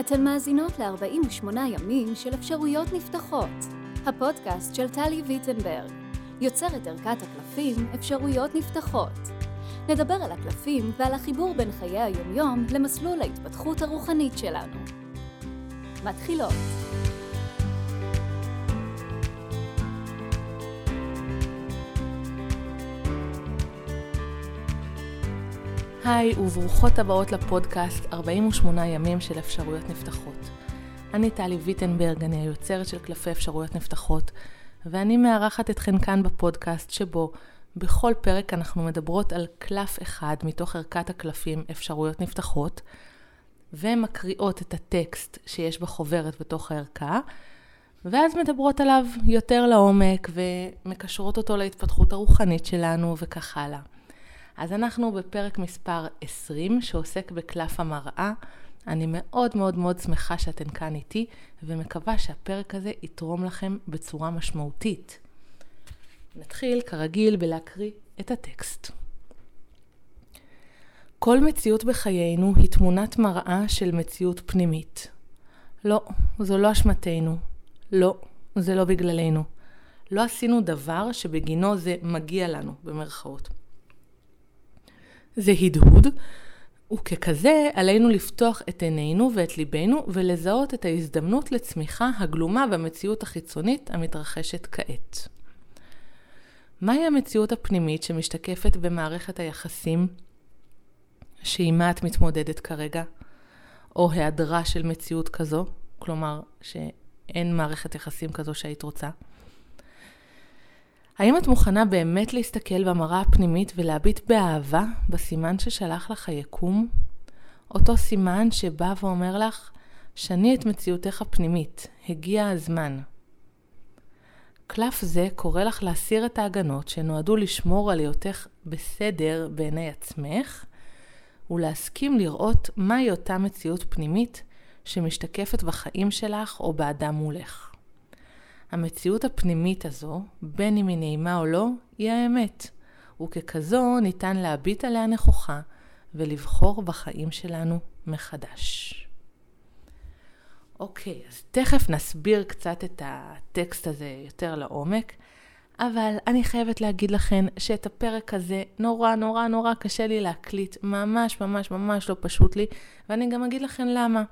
אתן מאזינות ל-48 ימים של אפשרויות נפתחות, הפודקאסט של טלי ויטנברג, יוצרת ערכת הקלפים אפשרויות נפתחות. נדבר על הקלפים ועל החיבור בין חיי היומיום למסלול ההתפתחות הרוחנית שלנו. מתחילות. היי וברוכות הבאות לפודקאסט 48 ימים של אפשרויות נפתחות. אני טלי ויטנברג, אני היוצרת של קלפי אפשרויות נפתחות, ואני מארחת אתכן כאן בפודקאסט שבו בכל פרק אנחנו מדברות על קלף אחד מתוך ערכת הקלפים אפשרויות נפתחות, ומקריאות את הטקסט שיש בחוברת בתוך הערכה, ואז מדברות עליו יותר לעומק ומקשרות אותו להתפתחות הרוחנית שלנו וכך הלאה. אז אנחנו בפרק מספר 20 שעוסק בקלף המראה. אני מאוד מאוד מאוד שמחה שאתן כאן איתי ומקווה שהפרק הזה יתרום לכם בצורה משמעותית. נתחיל כרגיל בלהקריא את הטקסט. כל מציאות בחיינו היא תמונת מראה של מציאות פנימית. לא, זו לא אשמתנו. לא, זה לא בגללנו. לא עשינו דבר שבגינו זה מגיע לנו, במרכאות. זה הדהוד, וככזה עלינו לפתוח את עינינו ואת ליבנו ולזהות את ההזדמנות לצמיחה הגלומה במציאות החיצונית המתרחשת כעת. מהי המציאות הפנימית שמשתקפת במערכת היחסים שעימה את מתמודדת כרגע, או היעדרה של מציאות כזו, כלומר שאין מערכת יחסים כזו שהיית רוצה? האם את מוכנה באמת להסתכל במראה הפנימית ולהביט באהבה בסימן ששלח לך היקום? אותו סימן שבא ואומר לך, שני את מציאותך הפנימית, הגיע הזמן. קלף זה קורא לך להסיר את ההגנות שנועדו לשמור על היותך בסדר בעיני עצמך, ולהסכים לראות מהי אותה מציאות פנימית שמשתקפת בחיים שלך או באדם מולך. המציאות הפנימית הזו, בין אם היא נעימה או לא, היא האמת, וככזו ניתן להביט עליה נכוחה ולבחור בחיים שלנו מחדש. אוקיי, אז תכף נסביר קצת את הטקסט הזה יותר לעומק, אבל אני חייבת להגיד לכם שאת הפרק הזה נורא נורא נורא קשה לי להקליט, ממש ממש ממש לא פשוט לי, ואני גם אגיד לכם למה.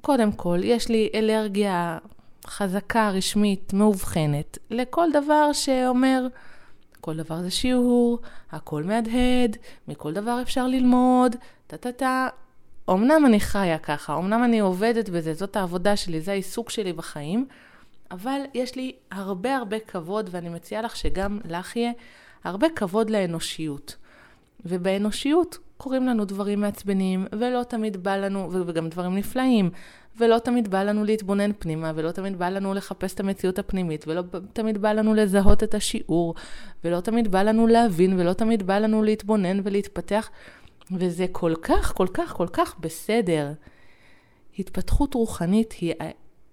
קודם כל, יש לי אלרגיה חזקה, רשמית, מאובחנת, לכל דבר שאומר, כל דבר זה שיעור, הכל מהדהד, מכל דבר אפשר ללמוד, טה-טה-טה. אמנם אני חיה ככה, אמנם אני עובדת בזה, זאת העבודה שלי, זה העיסוק שלי בחיים, אבל יש לי הרבה הרבה כבוד, ואני מציעה לך שגם לך יהיה הרבה כבוד לאנושיות. ובאנושיות קורים לנו דברים מעצבנים, ולא תמיד בא לנו, וגם דברים נפלאים, ולא תמיד בא לנו להתבונן פנימה, ולא תמיד בא לנו לחפש את המציאות הפנימית, ולא תמיד בא לנו לזהות את השיעור, ולא תמיד בא לנו להבין, ולא תמיד בא לנו להתבונן ולהתפתח, וזה כל כך, כל כך, כל כך בסדר. התפתחות רוחנית היא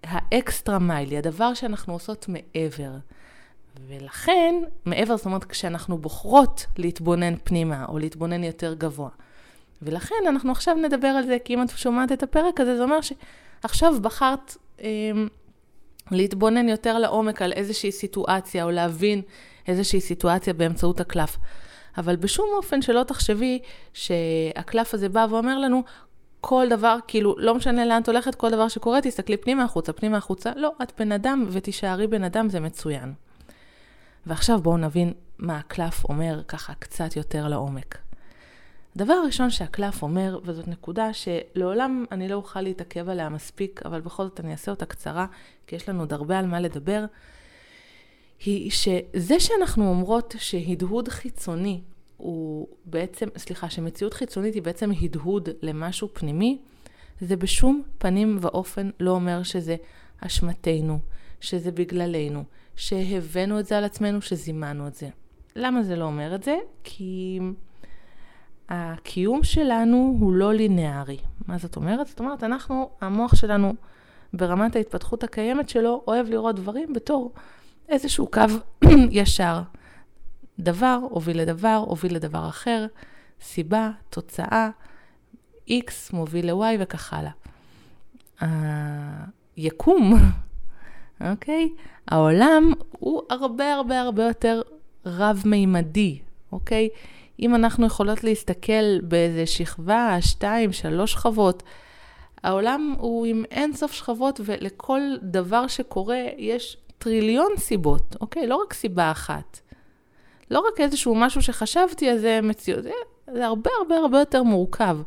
האקסטרה מייל, היא הדבר שאנחנו עושות מעבר. ולכן, מעבר, זאת אומרת, כשאנחנו בוחרות להתבונן פנימה, או להתבונן יותר גבוה. ולכן אנחנו עכשיו נדבר על זה, כי אם את שומעת את הפרק הזה, זה אומר שעכשיו בחרת אה, להתבונן יותר לעומק על איזושהי סיטואציה, או להבין איזושהי סיטואציה באמצעות הקלף. אבל בשום אופן שלא תחשבי שהקלף הזה בא ואומר לנו, כל דבר, כאילו, לא משנה לאן את הולכת, כל דבר שקורה, תסתכלי פנימה החוצה, פנימה החוצה. לא, את בן אדם ותישארי בן אדם, זה מצוין. ועכשיו בואו נבין מה הקלף אומר ככה קצת יותר לעומק. הדבר הראשון שהקלף אומר, וזאת נקודה שלעולם אני לא אוכל להתעכב עליה מספיק, אבל בכל זאת אני אעשה אותה קצרה, כי יש לנו עוד הרבה על מה לדבר, היא שזה שאנחנו אומרות שהדהוד חיצוני הוא בעצם, סליחה, שמציאות חיצונית היא בעצם הדהוד למשהו פנימי, זה בשום פנים ואופן לא אומר שזה אשמתנו, שזה בגללנו, שהבאנו את זה על עצמנו, שזימנו את זה. למה זה לא אומר את זה? כי הקיום שלנו הוא לא לינארי. מה זאת אומרת? זאת אומרת, אנחנו, המוח שלנו, ברמת ההתפתחות הקיימת שלו, אוהב לראות דברים בתור איזשהו קו ישר. דבר הוביל לדבר, הוביל לדבר אחר, סיבה, תוצאה, X מוביל ל-Y וכך הלאה. היקום, אוקיי? העולם הוא הרבה הרבה הרבה יותר רב-מימדי, אוקיי? אם אנחנו יכולות להסתכל באיזה שכבה, שתיים, שלוש שכבות, העולם הוא עם אין סוף שכבות, ולכל דבר שקורה יש טריליון סיבות, אוקיי? לא רק סיבה אחת. לא רק איזשהו משהו שחשבתי, אז זה מציאות. זה, זה הרבה הרבה הרבה יותר מורכב.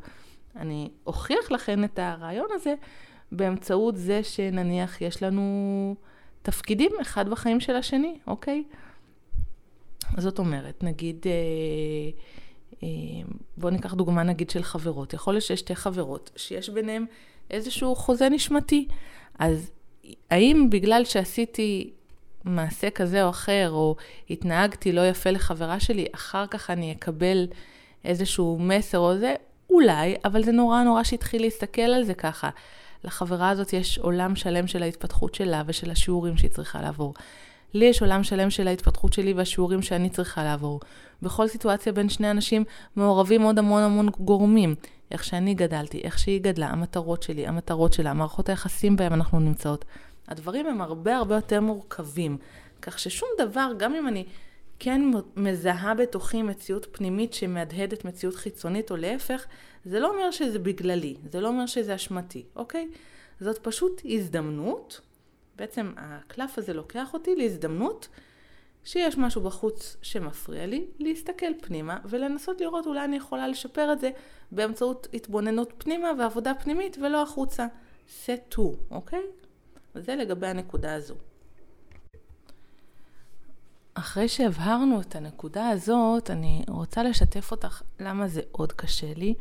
אני אוכיח לכם את הרעיון הזה באמצעות זה שנניח יש לנו תפקידים אחד בחיים של השני, אוקיי? זאת אומרת, נגיד, אה, אה, בואו ניקח דוגמה נגיד של חברות. יכול להיות שיש שתי חברות שיש ביניהן איזשהו חוזה נשמתי. אז האם בגלל שעשיתי מעשה כזה או אחר, או התנהגתי לא יפה לחברה שלי, אחר כך אני אקבל איזשהו מסר או זה? אולי, אבל זה נורא נורא שהתחיל להסתכל על זה ככה. לחברה הזאת יש עולם שלם של ההתפתחות שלה ושל השיעורים שהיא צריכה לעבור. לי יש עולם שלם של ההתפתחות שלי והשיעורים שאני צריכה לעבור. בכל סיטואציה בין שני אנשים מעורבים עוד המון המון גורמים. איך שאני גדלתי, איך שהיא גדלה, המטרות שלי, המטרות שלה, מערכות היחסים בהם אנחנו נמצאות. הדברים הם הרבה הרבה יותר מורכבים. כך ששום דבר, גם אם אני כן מזהה בתוכי מציאות פנימית שמהדהדת מציאות חיצונית או להפך, זה לא אומר שזה בגללי, זה לא אומר שזה אשמתי, אוקיי? זאת פשוט הזדמנות, בעצם הקלף הזה לוקח אותי להזדמנות שיש משהו בחוץ שמפריע לי, להסתכל פנימה ולנסות לראות אולי אני יכולה לשפר את זה באמצעות התבוננות פנימה ועבודה פנימית ולא החוצה. set to, אוקיי? זה לגבי הנקודה הזו. אחרי שהבהרנו את הנקודה הזאת, אני רוצה לשתף אותך למה זה עוד קשה לי,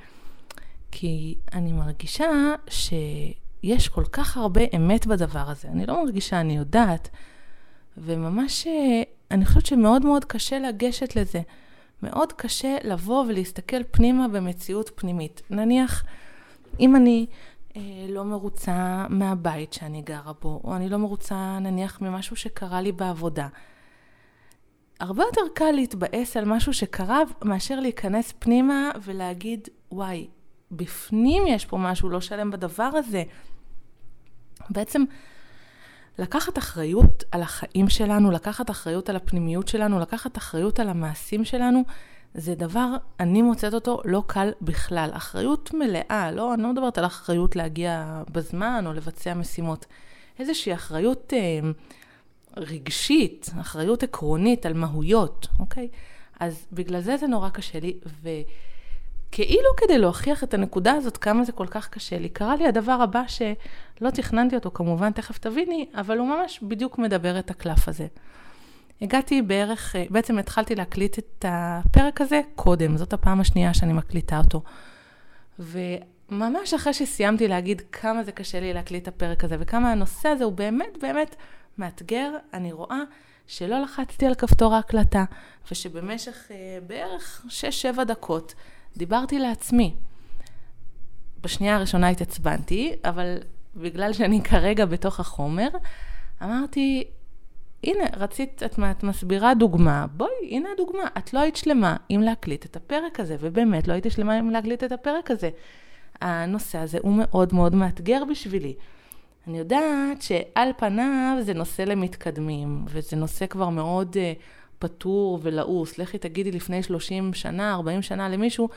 כי אני מרגישה שיש כל כך הרבה אמת בדבר הזה. אני לא מרגישה, אני יודעת, וממש אני חושבת שמאוד מאוד קשה לגשת לזה. מאוד קשה לבוא ולהסתכל פנימה במציאות פנימית. נניח, אם אני אה, לא מרוצה מהבית שאני גרה בו, או אני לא מרוצה נניח ממשהו שקרה לי בעבודה, הרבה יותר קל להתבאס על משהו שקרה מאשר להיכנס פנימה ולהגיד, וואי, בפנים יש פה משהו לא שלם בדבר הזה. בעצם לקחת אחריות על החיים שלנו, לקחת אחריות על הפנימיות שלנו, לקחת אחריות על המעשים שלנו, זה דבר, אני מוצאת אותו לא קל בכלל. אחריות מלאה, לא, אני לא מדברת על אחריות להגיע בזמן או לבצע משימות. איזושהי אחריות אה, רגשית, אחריות עקרונית על מהויות, אוקיי? אז בגלל זה זה נורא קשה לי, וכאילו כדי להוכיח את הנקודה הזאת, כמה זה כל כך קשה לי, קרה לי הדבר הבא שלא תכננתי אותו, כמובן, תכף תביני, אבל הוא ממש בדיוק מדבר את הקלף הזה. הגעתי בערך, בעצם התחלתי להקליט את הפרק הזה קודם, זאת הפעם השנייה שאני מקליטה אותו. וממש אחרי שסיימתי להגיד כמה זה קשה לי להקליט את הפרק הזה, וכמה הנושא הזה הוא באמת באמת מאתגר, אני רואה שלא לחצתי על כפתור ההקלטה, ושבמשך אה, בערך 6-7 דקות דיברתי לעצמי. בשנייה הראשונה התעצבנתי, אבל בגלל שאני כרגע בתוך החומר, אמרתי, הנה, רצית, את, את מסבירה דוגמה, בואי, הנה הדוגמה. את לא היית שלמה עם להקליט את הפרק הזה, ובאמת לא הייתי שלמה עם להקליט את הפרק הזה. הנושא הזה הוא מאוד מאוד מאתגר בשבילי. אני יודעת שעל פניו זה נושא למתקדמים, וזה נושא כבר מאוד uh, פתור ולעוס. לכי תגידי לפני 30 שנה, 40 שנה למישהו,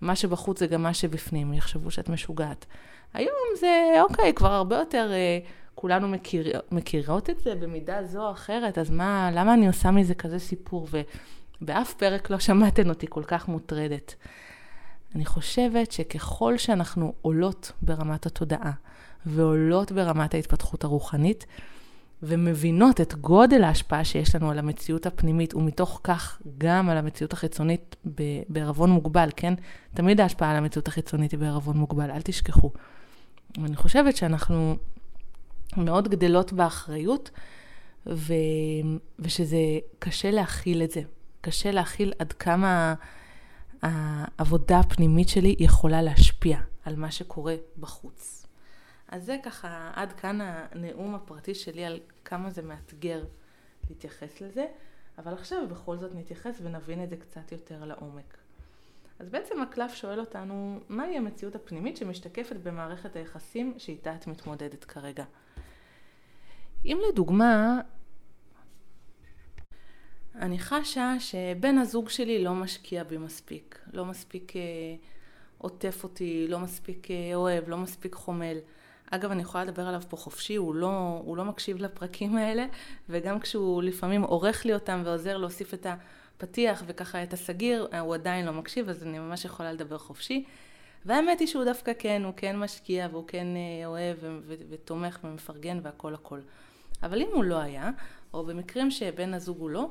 מה שבחוץ זה גם מה שבפנים, יחשבו שאת משוגעת. היום זה, אוקיי, כבר הרבה יותר, uh, כולנו מכיר, מכירות את זה במידה זו או אחרת, אז מה, למה אני עושה מזה כזה סיפור? ובאף פרק לא שמעתן אותי כל כך מוטרדת. אני חושבת שככל שאנחנו עולות ברמת התודעה, ועולות ברמת ההתפתחות הרוחנית, ומבינות את גודל ההשפעה שיש לנו על המציאות הפנימית, ומתוך כך גם על המציאות החיצונית בערבון מוגבל, כן? תמיד ההשפעה על המציאות החיצונית היא בערבון מוגבל, אל תשכחו. ואני חושבת שאנחנו מאוד גדלות באחריות, ו... ושזה קשה להכיל את זה. קשה להכיל עד כמה העבודה הפנימית שלי יכולה להשפיע על מה שקורה בחוץ. אז זה ככה, עד כאן הנאום הפרטי שלי על כמה זה מאתגר להתייחס לזה, אבל עכשיו בכל זאת נתייחס ונבין את זה קצת יותר לעומק. אז בעצם הקלף שואל אותנו, מהי המציאות הפנימית שמשתקפת במערכת היחסים שאיתה את מתמודדת כרגע? אם לדוגמה, אני חשה שבן הזוג שלי לא משקיע בי מספיק, לא מספיק אה, עוטף אותי, לא מספיק אה, אוהב, לא מספיק חומל. אגב, אני יכולה לדבר עליו פה חופשי, הוא לא, הוא לא מקשיב לפרקים האלה, וגם כשהוא לפעמים עורך לי אותם ועוזר להוסיף את הפתיח וככה את הסגיר, הוא עדיין לא מקשיב, אז אני ממש יכולה לדבר חופשי. והאמת היא שהוא דווקא כן, הוא כן משקיע והוא כן אה, אוהב ותומך ומפרגן והכל הכל. אבל אם הוא לא היה, או במקרים שבן הזוג הוא לא,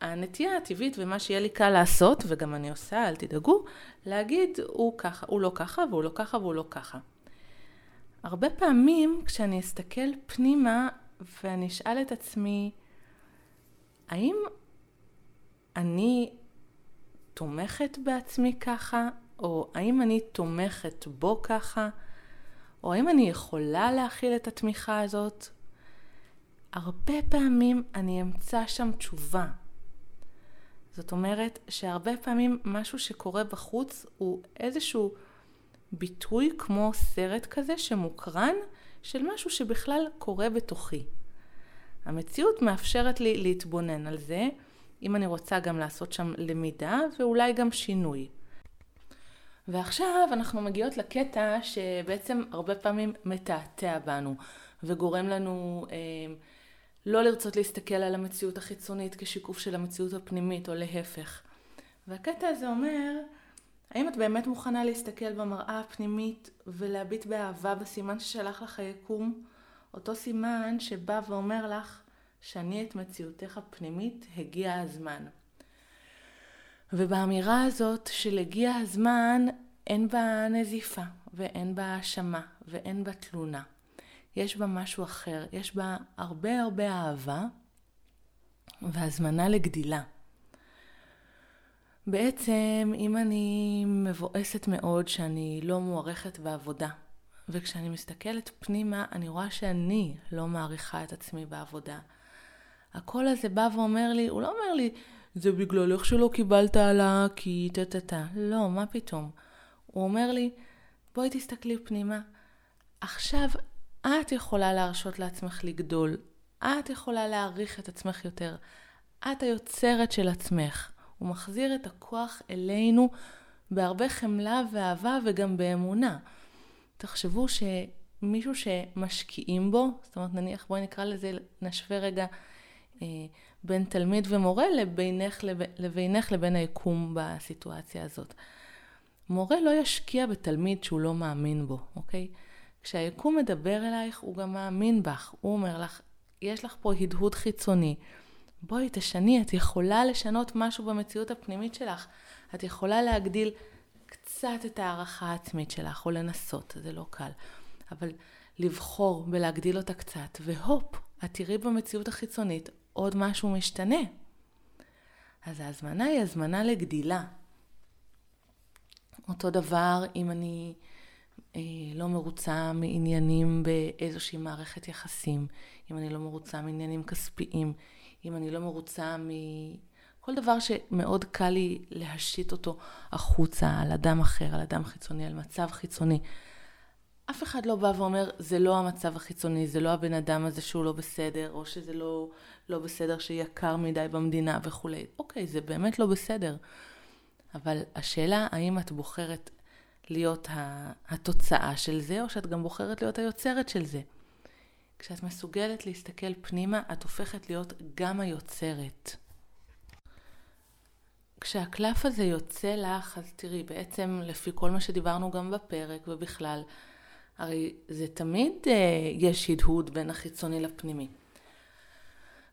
הנטייה הטבעית ומה שיהיה לי קל לעשות, וגם אני עושה, אל תדאגו, להגיד הוא ככה, הוא לא ככה והוא לא ככה והוא לא ככה. הרבה פעמים כשאני אסתכל פנימה ואני אשאל את עצמי, האם אני תומכת בעצמי ככה, או האם אני תומכת בו ככה, או האם אני יכולה להכיל את התמיכה הזאת? הרבה פעמים אני אמצא שם תשובה. זאת אומרת שהרבה פעמים משהו שקורה בחוץ הוא איזשהו ביטוי כמו סרט כזה שמוקרן של משהו שבכלל קורה בתוכי. המציאות מאפשרת לי להתבונן על זה, אם אני רוצה גם לעשות שם למידה ואולי גם שינוי. ועכשיו אנחנו מגיעות לקטע שבעצם הרבה פעמים מתעתע בנו וגורם לנו אה, לא לרצות להסתכל על המציאות החיצונית כשיקוף של המציאות הפנימית או להפך. והקטע הזה אומר, האם את באמת מוכנה להסתכל במראה הפנימית ולהביט באהבה בסימן ששלח לך היקום? אותו סימן שבא ואומר לך שאני את מציאותך הפנימית הגיע הזמן. ובאמירה הזאת של הגיע הזמן אין בה נזיפה ואין בה האשמה ואין בה תלונה. יש בה משהו אחר, יש בה הרבה הרבה אהבה והזמנה לגדילה. בעצם, אם אני מבואסת מאוד שאני לא מוערכת בעבודה, וכשאני מסתכלת פנימה, אני רואה שאני לא מעריכה את עצמי בעבודה. הקול הזה בא ואומר לי, הוא לא אומר לי, זה בגלל איך שלא קיבלת העלאה כי טה-טה-טה. לא, מה פתאום. הוא אומר לי, בואי תסתכלי פנימה. עכשיו את יכולה להרשות לעצמך לגדול. את יכולה להעריך את עצמך יותר. את היוצרת של עצמך. הוא מחזיר את הכוח אלינו בהרבה חמלה ואהבה וגם באמונה. תחשבו שמישהו שמשקיעים בו, זאת אומרת נניח בואי נקרא לזה, נשווה רגע אה, בין תלמיד ומורה לבינך, לב, לבינך לבין היקום בסיטואציה הזאת. מורה לא ישקיע בתלמיד שהוא לא מאמין בו, אוקיי? כשהיקום מדבר אלייך, הוא גם מאמין בך. הוא אומר לך, יש לך פה הדהוד חיצוני. בואי, תשני, את יכולה לשנות משהו במציאות הפנימית שלך. את יכולה להגדיל קצת את הערכה העצמית שלך, או לנסות, זה לא קל. אבל לבחור בלהגדיל אותה קצת, והופ, את תראי במציאות החיצונית עוד משהו משתנה. אז ההזמנה היא הזמנה לגדילה. אותו דבר אם אני אה, לא מרוצה מעניינים באיזושהי מערכת יחסים, אם אני לא מרוצה מעניינים כספיים, אם אני לא מרוצה מכל דבר שמאוד קל לי להשית אותו החוצה, על אדם אחר, על אדם חיצוני, על מצב חיצוני. אף אחד לא בא ואומר, זה לא המצב החיצוני, זה לא הבן אדם הזה שהוא לא בסדר, או שזה לא, לא בסדר שיקר מדי במדינה וכולי. אוקיי, זה באמת לא בסדר. אבל השאלה, האם את בוחרת להיות התוצאה של זה, או שאת גם בוחרת להיות היוצרת של זה. כשאת מסוגלת להסתכל פנימה, את הופכת להיות גם היוצרת. כשהקלף הזה יוצא לך, אז תראי, בעצם לפי כל מה שדיברנו גם בפרק ובכלל, הרי זה תמיד אה, יש הדהוד בין החיצוני לפנימי.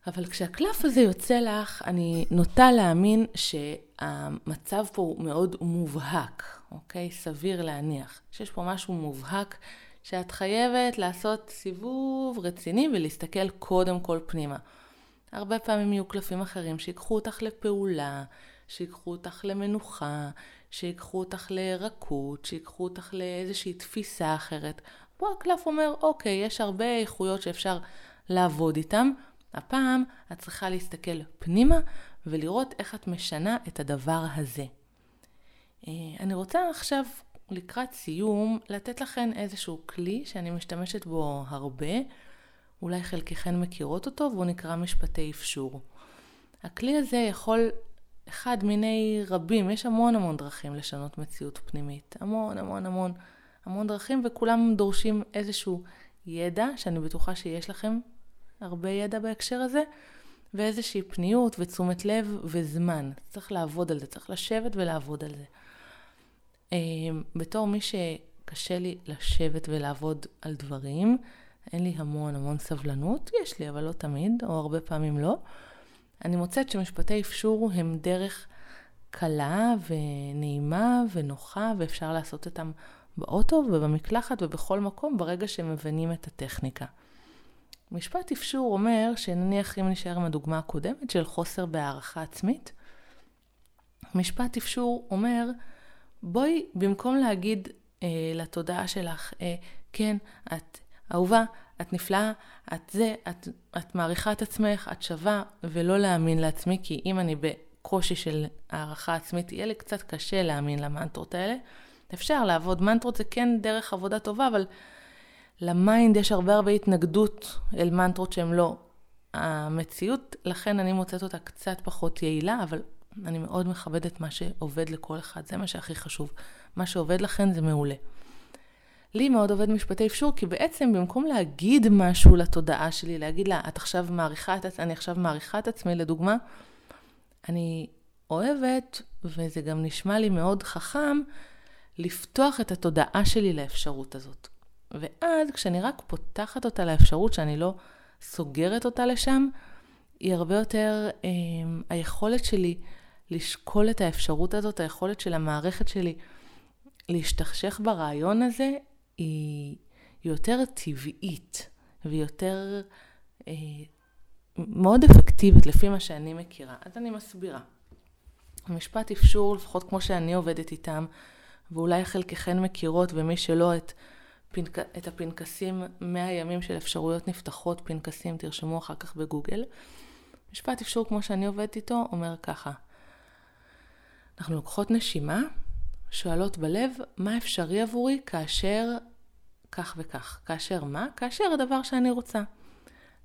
אבל כשהקלף הזה יוצא לך, אני נוטה להאמין שהמצב פה הוא מאוד מובהק, אוקיי? סביר להניח. שיש פה משהו מובהק שאת חייבת לעשות סיבוב רציני ולהסתכל קודם כל פנימה. הרבה פעמים יהיו קלפים אחרים שיקחו אותך לפעולה, שיקחו אותך למנוחה, שיקחו אותך לרכות, שיקחו אותך לאיזושהי תפיסה אחרת. פה הקלף אומר, אוקיי, יש הרבה איכויות שאפשר לעבוד איתן. הפעם את צריכה להסתכל פנימה ולראות איך את משנה את הדבר הזה. אה, אני רוצה עכשיו, לקראת סיום, לתת לכם איזשהו כלי שאני משתמשת בו הרבה, אולי חלקכן מכירות אותו, והוא נקרא משפטי אפשור. הכלי הזה יכול, אחד מיני רבים, יש המון המון דרכים לשנות מציאות פנימית. המון המון המון המון דרכים, וכולם דורשים איזשהו ידע, שאני בטוחה שיש לכם הרבה ידע בהקשר הזה, ואיזושהי פניות ותשומת לב וזמן. צריך לעבוד על זה, צריך לשבת ולעבוד על זה. אמ, בתור מי שקשה לי לשבת ולעבוד על דברים, אין לי המון המון סבלנות, יש לי, אבל לא תמיד, או הרבה פעמים לא. אני מוצאת שמשפטי אפשור הם דרך קלה ונעימה ונוחה, ואפשר לעשות אותם באוטו ובמקלחת ובכל מקום ברגע שמבינים את הטכניקה. משפט אפשור אומר שנניח אם נשאר עם הדוגמה הקודמת של חוסר בהערכה עצמית, משפט אפשור אומר, בואי במקום להגיד אה, לתודעה שלך, אה, כן, את אהובה, את נפלאה, את זה, את, את מעריכה את עצמך, את שווה, ולא להאמין לעצמי, כי אם אני בקושי של הערכה עצמית, יהיה לי קצת קשה להאמין למנטרות האלה. אפשר לעבוד, מנטרות זה כן דרך עבודה טובה, אבל ל mind יש הרבה הרבה התנגדות אל מנטרות שהן לא המציאות, לכן אני מוצאת אותה קצת פחות יעילה, אבל אני מאוד מכבדת מה שעובד לכל אחד, זה מה שהכי חשוב. מה שעובד לכן זה מעולה. לי מאוד עובד משפטי אפשור, כי בעצם במקום להגיד משהו לתודעה שלי, להגיד לה, את עכשיו מעריכה את עצמי, אני עכשיו מעריכה את עצמי, לדוגמה, אני אוהבת, וזה גם נשמע לי מאוד חכם, לפתוח את התודעה שלי לאפשרות הזאת. ואז כשאני רק פותחת אותה לאפשרות, שאני לא סוגרת אותה לשם, היא הרבה יותר, אה, היכולת שלי לשקול את האפשרות הזאת, היכולת של המערכת שלי להשתכשך ברעיון הזה, היא יותר טבעית ויותר אה, מאוד אפקטיבית לפי מה שאני מכירה. אז אני מסבירה. משפט אפשור, לפחות כמו שאני עובדת איתם, ואולי חלקכן מכירות, ומי שלא, את, פנק... את הפנקסים 100 ימים של אפשרויות נפתחות, פנקסים, תרשמו אחר כך בגוגל. משפט אפשור כמו שאני עובדת איתו אומר ככה, אנחנו לוקחות נשימה, שואלות בלב, מה אפשרי עבורי כאשר כך וכך. כאשר מה? כאשר הדבר שאני רוצה.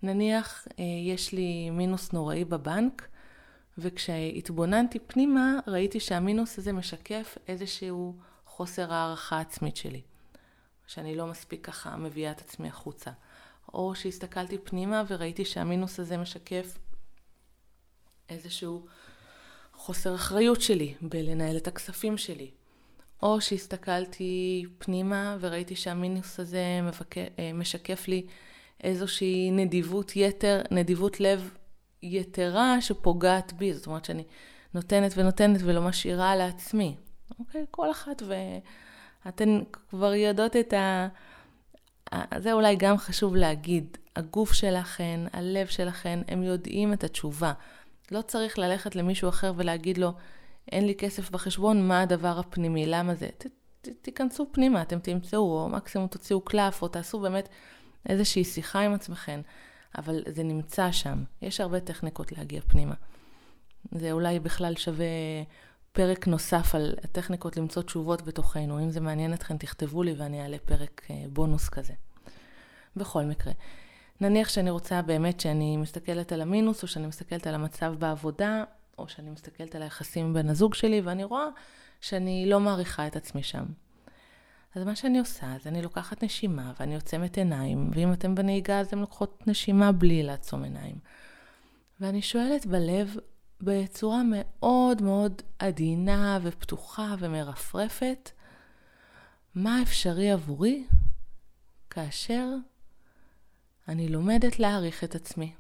נניח אה, יש לי מינוס נוראי בבנק, וכשהתבוננתי פנימה, ראיתי שהמינוס הזה משקף איזשהו חוסר הערכה עצמית שלי. שאני לא מספיק ככה מביאה את עצמי החוצה. או שהסתכלתי פנימה וראיתי שהמינוס הזה משקף איזשהו חוסר אחריות שלי בלנהל את הכספים שלי. או שהסתכלתי פנימה וראיתי שהמינוס הזה מבק... אה, משקף לי איזושהי נדיבות יתר, נדיבות לב יתרה שפוגעת בי. זאת אומרת שאני נותנת ונותנת ולא משאירה לעצמי. אוקיי? כל אחת ואתן כבר יודעות את ה... זה אולי גם חשוב להגיד. הגוף שלכן, הלב שלכן, הם יודעים את התשובה. לא צריך ללכת למישהו אחר ולהגיד לו, אין לי כסף בחשבון, מה הדבר הפנימי, למה זה? ת, ת, תיכנסו פנימה, אתם תמצאו, או מקסימום תוציאו קלף, או תעשו באמת איזושהי שיחה עם עצמכם, אבל זה נמצא שם. יש הרבה טכניקות להגיע פנימה. זה אולי בכלל שווה פרק נוסף על הטכניקות למצוא תשובות בתוכנו. אם זה מעניין אתכם, תכתבו לי ואני אעלה פרק אה, בונוס כזה. בכל מקרה, נניח שאני רוצה באמת שאני מסתכלת על המינוס, או שאני מסתכלת על המצב בעבודה, או שאני מסתכלת על היחסים בין הזוג שלי, ואני רואה שאני לא מעריכה את עצמי שם. אז מה שאני עושה, אז אני לוקחת נשימה ואני עוצמת עיניים, ואם אתם בנהיגה אז אתם לוקחות נשימה בלי לעצום עיניים. ואני שואלת בלב בצורה מאוד מאוד עדינה ופתוחה ומרפרפת, מה אפשרי עבורי כאשר אני לומדת להעריך את עצמי.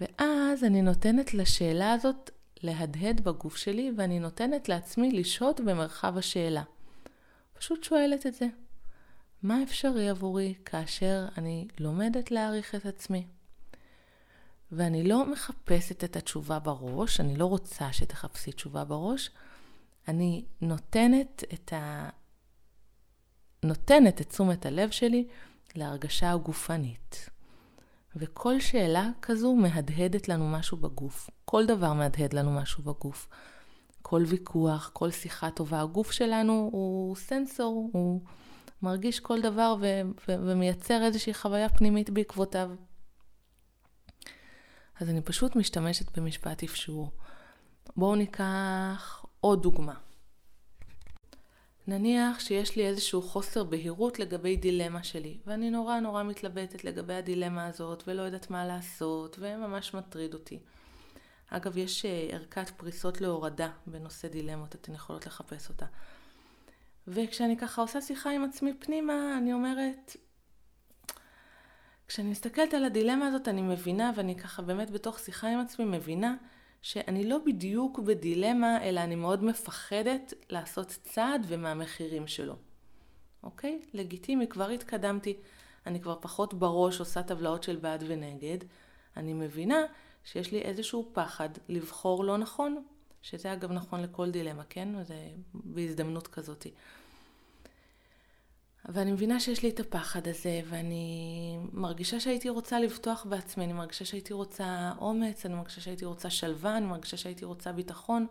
ואז אני נותנת לשאלה הזאת להדהד בגוף שלי, ואני נותנת לעצמי לשהות במרחב השאלה. פשוט שואלת את זה. מה אפשרי עבורי כאשר אני לומדת להעריך את עצמי? ואני לא מחפשת את התשובה בראש, אני לא רוצה שתחפשי תשובה בראש, אני נותנת את ה... נותנת את תשומת הלב שלי להרגשה הגופנית. וכל שאלה כזו מהדהדת לנו משהו בגוף. כל דבר מהדהד לנו משהו בגוף. כל ויכוח, כל שיחה טובה. הגוף שלנו הוא סנסור, הוא מרגיש כל דבר ו- ו- ומייצר איזושהי חוויה פנימית בעקבותיו. אז אני פשוט משתמשת במשפט אפשור. בואו ניקח עוד דוגמה. נניח שיש לי איזשהו חוסר בהירות לגבי דילמה שלי, ואני נורא נורא מתלבטת לגבי הדילמה הזאת, ולא יודעת מה לעשות, וממש מטריד אותי. אגב, יש אה, ערכת פריסות להורדה בנושא דילמות, אתן יכולות לחפש אותה. וכשאני ככה עושה שיחה עם עצמי פנימה, אני אומרת, כשאני מסתכלת על הדילמה הזאת, אני מבינה, ואני ככה באמת בתוך שיחה עם עצמי מבינה, שאני לא בדיוק בדילמה, אלא אני מאוד מפחדת לעשות צעד ומהמחירים שלו. אוקיי? לגיטימי, כבר התקדמתי. אני כבר פחות בראש עושה טבלאות של בעד ונגד. אני מבינה שיש לי איזשהו פחד לבחור לא נכון, שזה אגב נכון לכל דילמה, כן? זה בהזדמנות כזאתי. ואני מבינה שיש לי את הפחד הזה, ואני מרגישה שהייתי רוצה לבטוח בעצמי, אני מרגישה שהייתי רוצה אומץ, אני מרגישה שהייתי רוצה שלווה, אני מרגישה שהייתי רוצה ביטחון.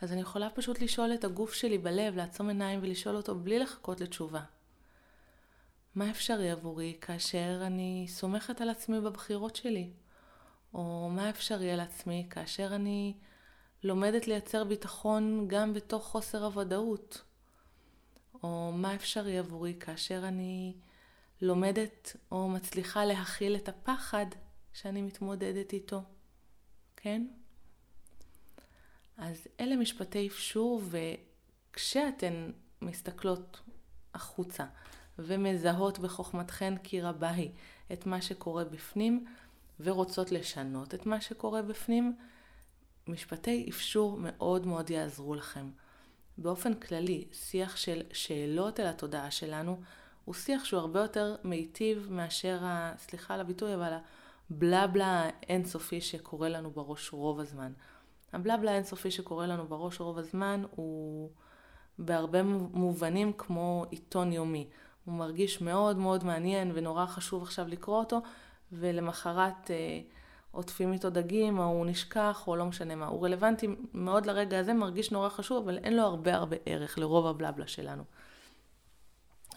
אז אני יכולה פשוט לשאול את הגוף שלי בלב, לעצום עיניים ולשאול אותו בלי לחכות לתשובה. מה אפשרי עבורי כאשר אני סומכת על עצמי בבחירות שלי? או מה אפשרי על עצמי כאשר אני לומדת לייצר ביטחון גם בתוך חוסר הוודאות? או מה אפשרי עבורי כאשר אני לומדת או מצליחה להכיל את הפחד שאני מתמודדת איתו, כן? אז אלה משפטי אפשור, וכשאתן מסתכלות החוצה ומזהות בחוכמתכן כי רבה היא את מה שקורה בפנים ורוצות לשנות את מה שקורה בפנים, משפטי אפשור מאוד מאוד יעזרו לכם. באופן כללי, שיח של שאלות אל התודעה שלנו, הוא שיח שהוא הרבה יותר מיטיב מאשר, ה, סליחה על הביטוי, אבל הבלבלה האינסופי שקורה לנו בראש רוב הזמן. הבלבלה האינסופי שקורה לנו בראש רוב הזמן הוא בהרבה מובנים כמו עיתון יומי. הוא מרגיש מאוד מאוד מעניין ונורא חשוב עכשיו לקרוא אותו, ולמחרת אה, עוטפים איתו דגים, או הוא נשכח, או לא משנה מה. הוא רלוונטי מאוד לרגע הזה, מרגיש נורא חשוב, אבל אין לו הרבה הרבה ערך לרוב הבלבלה שלנו.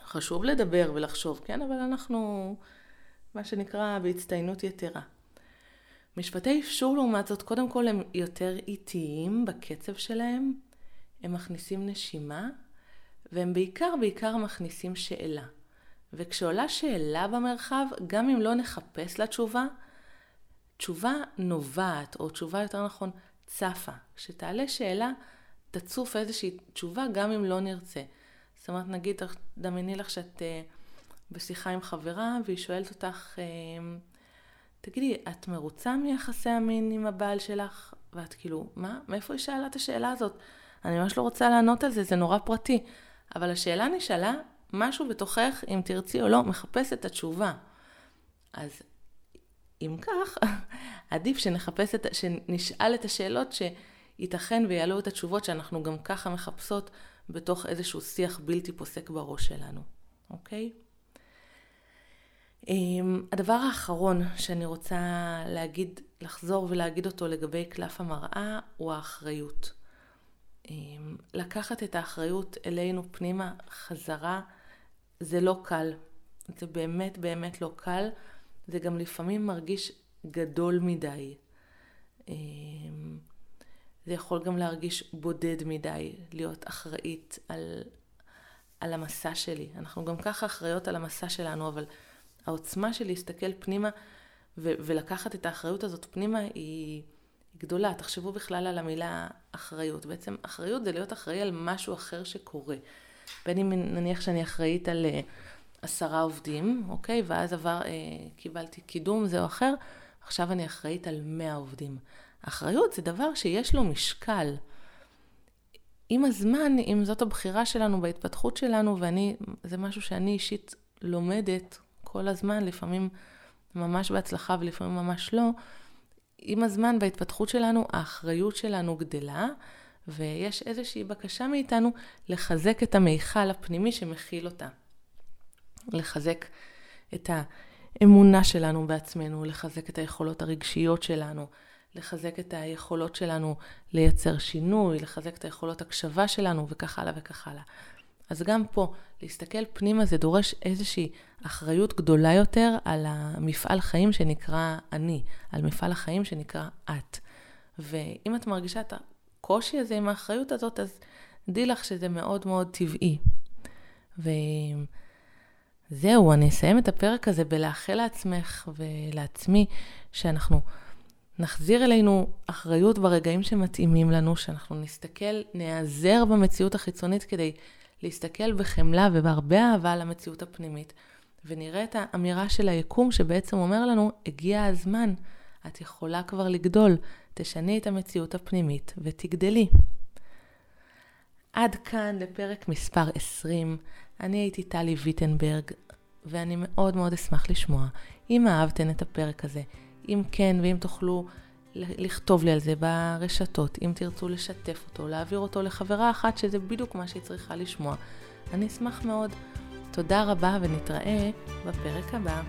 חשוב לדבר ולחשוב, כן? אבל אנחנו, מה שנקרא, בהצטיינות יתרה. משפטי אפשור לעומת זאת, קודם כל הם יותר איטיים בקצב שלהם, הם מכניסים נשימה, והם בעיקר בעיקר מכניסים שאלה. וכשעולה שאלה במרחב, גם אם לא נחפש לה תשובה, תשובה נובעת, או תשובה יותר נכון, צפה. כשתעלה שאלה, תצוף איזושהי תשובה גם אם לא נרצה. זאת אומרת, נגיד, דמייני לך שאת uh, בשיחה עם חברה, והיא שואלת אותך, uh, תגידי, את מרוצה מיחסי המין עם הבעל שלך? ואת כאילו, מה? מאיפה היא שאלה את השאלה הזאת? אני ממש לא רוצה לענות על זה, זה נורא פרטי. אבל השאלה נשאלה, משהו בתוכך, אם תרצי או לא, מחפש את התשובה. אז אם כך, עדיף שנחפש את, שנשאל את השאלות שייתכן ויעלו את התשובות שאנחנו גם ככה מחפשות בתוך איזשהו שיח בלתי פוסק בראש שלנו, אוקיי? אמ, הדבר האחרון שאני רוצה להגיד, לחזור ולהגיד אותו לגבי קלף המראה, הוא האחריות. אמ, לקחת את האחריות אלינו פנימה חזרה, זה לא קל. זה באמת באמת לא קל. זה גם לפעמים מרגיש גדול מדי. אמ, זה יכול גם להרגיש בודד מדי, להיות אחראית על, על המסע שלי. אנחנו גם ככה אחראיות על המסע שלנו, אבל העוצמה של להסתכל פנימה ו- ולקחת את האחריות הזאת פנימה היא, גדולה. תחשבו בכלל על המילה אחריות. בעצם אחריות זה להיות אחראי על משהו אחר שקורה. בין אם נניח שאני אחראית על אה, עשרה עובדים, אוקיי? ואז עבר, אה, קיבלתי קידום זה או אחר, עכשיו אני אחראית על מאה עובדים. אחריות זה דבר שיש לו משקל. עם הזמן, אם זאת הבחירה שלנו בהתפתחות שלנו, ואני, זה משהו שאני אישית לומדת כל הזמן, לפעמים ממש בהצלחה ולפעמים ממש לא, עם הזמן בהתפתחות שלנו, האחריות שלנו גדלה, ויש איזושהי בקשה מאיתנו לחזק את המיכל הפנימי שמכיל אותה. לחזק את האמונה שלנו בעצמנו, לחזק את היכולות הרגשיות שלנו, לחזק את היכולות שלנו לייצר שינוי, לחזק את היכולות הקשבה שלנו וכך הלאה וכך הלאה. אז גם פה, להסתכל פנימה זה דורש איזושהי אחריות גדולה יותר על המפעל חיים שנקרא אני, על מפעל החיים שנקרא את. ואם את מרגישה את הקושי הזה עם האחריות הזאת, אז דעי לך שזה מאוד מאוד טבעי. וזהו, אני אסיים את הפרק הזה בלאחל לעצמך ולעצמי שאנחנו נחזיר אלינו אחריות ברגעים שמתאימים לנו, שאנחנו נסתכל, נעזר במציאות החיצונית כדי להסתכל בחמלה ובהרבה אהבה על המציאות הפנימית, ונראה את האמירה של היקום שבעצם אומר לנו, הגיע הזמן, את יכולה כבר לגדול, תשני את המציאות הפנימית ותגדלי. עד כאן לפרק מספר 20. אני הייתי טלי ויטנברג, ואני מאוד מאוד אשמח לשמוע אם אהבתן את הפרק הזה. אם כן, ואם תוכלו לכתוב לי על זה ברשתות, אם תרצו לשתף אותו, להעביר אותו לחברה אחת שזה בדיוק מה שהיא צריכה לשמוע. אני אשמח מאוד. תודה רבה ונתראה בפרק הבא.